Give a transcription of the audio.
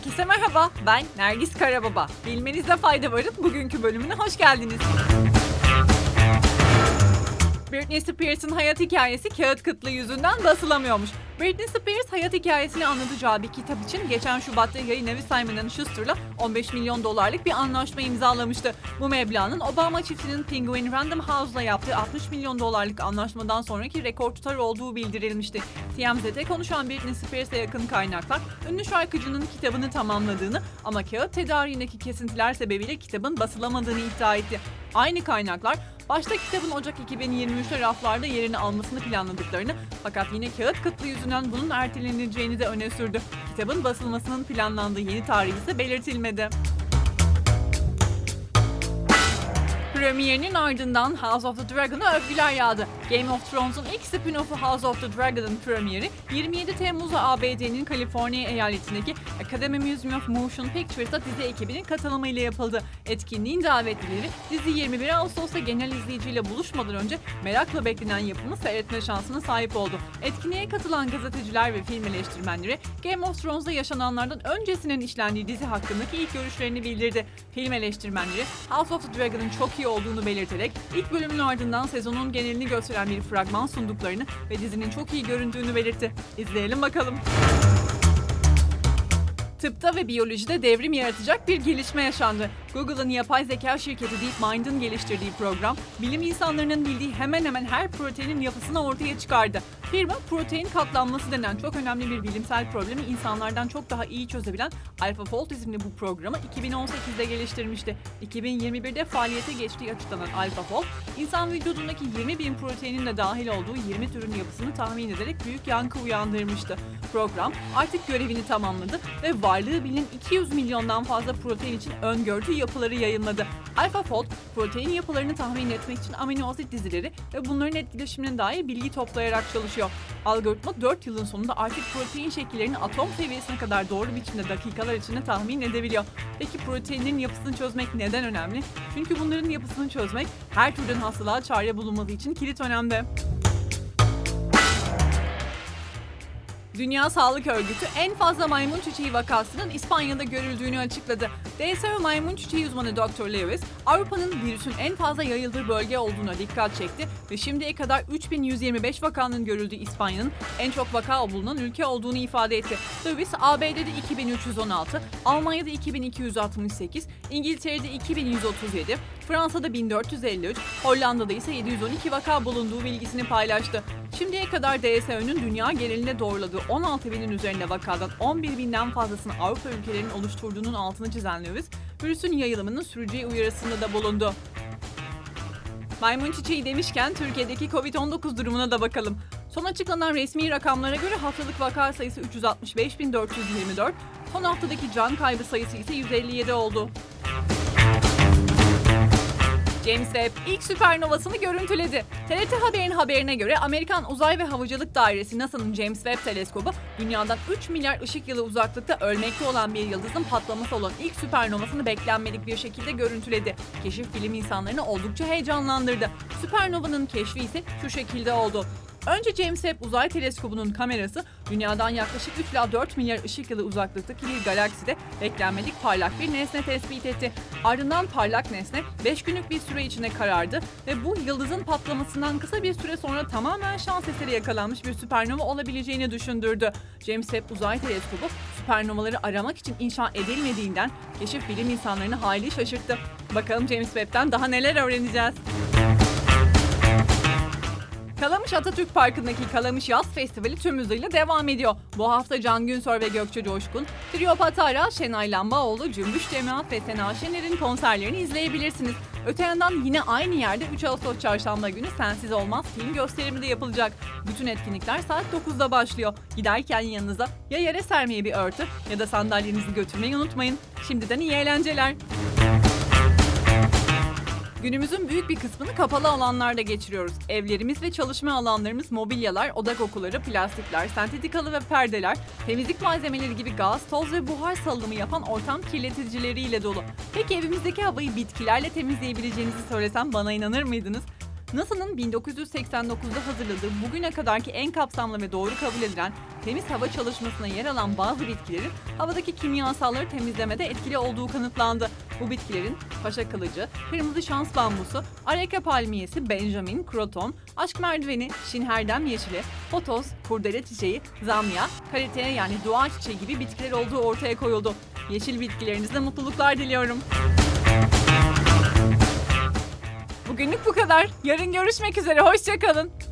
Herkese merhaba, ben Nergis Karababa. Bilmenizde fayda varın bugünkü bölümüne hoş geldiniz. Britney Spears'ın hayat hikayesi kağıt kıtlığı yüzünden basılamıyormuş. Britney Spears hayat hikayesini anlatacağı bir kitap için geçen Şubat'ta yayın evi Simon Schuster'la 15 milyon dolarlık bir anlaşma imzalamıştı. Bu meblağın Obama çiftinin Penguin Random House'la yaptığı 60 milyon dolarlık anlaşmadan sonraki rekor tutar olduğu bildirilmişti. TMZ'de konuşan Britney Spears'e yakın kaynaklar ünlü şarkıcının kitabını tamamladığını ama kağıt tedariğindeki kesintiler sebebiyle kitabın basılamadığını iddia etti. Aynı kaynaklar başta kitabın Ocak 2023'te raflarda yerini almasını planladıklarını fakat yine kağıt kıtlığı yüzünden bunun erteleneceğini de öne sürdü. Kitabın basılmasının planlandığı yeni tarih ise belirtilmedi. Premierinin ardından House of the Dragon'a övgüler yağdı. Game of Thrones'un ilk spin-off'u House of the Dragon'ın premieri 27 Temmuz'da ABD'nin Kaliforniya eyaletindeki Academy Museum of Motion Pictures'ta dizi ekibinin katılımıyla yapıldı. Etkinliğin davetlileri dizi 21 Ağustos'ta genel izleyiciyle buluşmadan önce merakla beklenen yapımı seyretme şansına sahip oldu. Etkinliğe katılan gazeteciler ve film eleştirmenleri Game of Thrones'da yaşananlardan öncesinin işlendiği dizi hakkındaki ilk görüşlerini bildirdi. Film eleştirmenleri House of the Dragon'ın çok iyi olduğunu belirterek ilk bölümün ardından sezonun genelini gösteren bir fragman sunduklarını ve dizinin çok iyi göründüğünü belirtti. İzleyelim bakalım. Tıpta ve biyolojide devrim yaratacak bir gelişme yaşandı. Google'ın yapay zeka şirketi DeepMind'ın geliştirdiği program, bilim insanlarının bildiği hemen hemen her proteinin yapısını ortaya çıkardı. Firma, protein katlanması denen çok önemli bir bilimsel problemi insanlardan çok daha iyi çözebilen AlphaFold isimli bu programı 2018'de geliştirmişti. 2021'de faaliyete geçtiği açıklanan AlphaFold, insan vücudundaki 20 bin proteinin de dahil olduğu 20 türün yapısını tahmin ederek büyük yankı uyandırmıştı. Program artık görevini tamamladı ve varlığı bilinen 200 milyondan fazla protein için öngördüğü yapıları yayınladı. AlphaFold, protein yapılarını tahmin etmek için amino asit dizileri ve bunların etkileşimine dair bilgi toplayarak çalışıyor. Algoritma 4 yılın sonunda artık protein şekillerini atom seviyesine kadar doğru biçimde dakikalar içinde tahmin edebiliyor. Peki proteinlerin yapısını çözmek neden önemli? Çünkü bunların yapısını çözmek her türden hastalığa çare bulunması için kilit önemli. Dünya Sağlık Örgütü en fazla maymun çiçeği vakasının İspanya'da görüldüğünü açıkladı. DSO maymun çiçeği uzmanı Dr. Lewis, Avrupa'nın virüsün en fazla yayıldığı bölge olduğuna dikkat çekti ve şimdiye kadar 3125 vakanın görüldüğü İspanya'nın en çok vaka bulunan ülke olduğunu ifade etti. Lewis, ABD'de 2316, Almanya'da 2268, İngiltere'de 2137, Fransa'da 1453, Hollanda'da ise 712 vaka bulunduğu bilgisini paylaştı. Şimdiye kadar DSÖ'nün dünya genelinde doğruladığı 16 binin üzerinde vakadan 11 binden fazlasını Avrupa ülkelerinin oluşturduğunun altını çizen Lewis, virüsün yayılımının süreceği uyarısında da bulundu. Maymun çiçeği demişken Türkiye'deki Covid-19 durumuna da bakalım. Son açıklanan resmi rakamlara göre haftalık vaka sayısı 365.424, son haftadaki can kaybı sayısı ise 157 oldu. James Webb ilk süpernovasını görüntüledi. TRT Haber'in haberine göre Amerikan Uzay ve Havacılık Dairesi NASA'nın James Webb teleskobu dünyadan 3 milyar ışık yılı uzaklıkta ölmekte olan bir yıldızın patlaması olan ilk süpernovasını beklenmedik bir şekilde görüntüledi. Keşif bilim insanlarını oldukça heyecanlandırdı. Süpernovanın keşfi ise şu şekilde oldu. Önce James Webb Uzay Teleskobu'nun kamerası dünyadan yaklaşık 3 ila 4 milyar ışık yılı uzaklıktaki bir galakside beklenmedik parlak bir nesne tespit etti. Ardından parlak nesne 5 günlük bir süre içinde karardı ve bu yıldızın patlamasından kısa bir süre sonra tamamen şans eseri yakalanmış bir süpernova olabileceğini düşündürdü. James Webb Uzay Teleskobu süpernovaları aramak için inşa edilmediğinden keşif bilim insanlarını hayli şaşırttı. Bakalım James Webb'den daha neler öğreneceğiz. Kalamış Atatürk Parkı'ndaki Kalamış Yaz Festivali tüm hızıyla devam ediyor. Bu hafta Can Günsör ve Gökçe Coşkun, Trio Patara, Şenay Lambaoğlu, Cümbüş Cemaat ve Sena Şener'in konserlerini izleyebilirsiniz. Öte yandan yine aynı yerde 3 Ağustos Çarşamba günü Sensiz Olmaz film gösterimi de yapılacak. Bütün etkinlikler saat 9'da başlıyor. Giderken yanınıza ya yere sermeye bir örtü ya da sandalyenizi götürmeyi unutmayın. Şimdiden iyi eğlenceler. Günümüzün büyük bir kısmını kapalı alanlarda geçiriyoruz. Evlerimiz ve çalışma alanlarımız mobilyalar, oda kokuları, plastikler, sentetik halı ve perdeler, temizlik malzemeleri gibi gaz, toz ve buhar salımı yapan ortam kirleticileriyle dolu. Peki evimizdeki havayı bitkilerle temizleyebileceğinizi söylesem bana inanır mıydınız? NASA'nın 1989'da hazırladığı bugüne kadarki en kapsamlı ve doğru kabul edilen temiz hava çalışmasına yer alan bazı bitkilerin havadaki kimyasalları temizlemede etkili olduğu kanıtlandı. Bu bitkilerin paşa kılıcı, kırmızı şans bambusu, areka palmiyesi, benjamin, kroton, aşk merdiveni, şinherdem yeşili, potos, kurdele çiçeği, zamya, kalite yani dua çiçeği gibi bitkiler olduğu ortaya koyuldu. Yeşil bitkilerinizde mutluluklar diliyorum. Bugünlük bu kadar. Yarın görüşmek üzere. Hoşçakalın.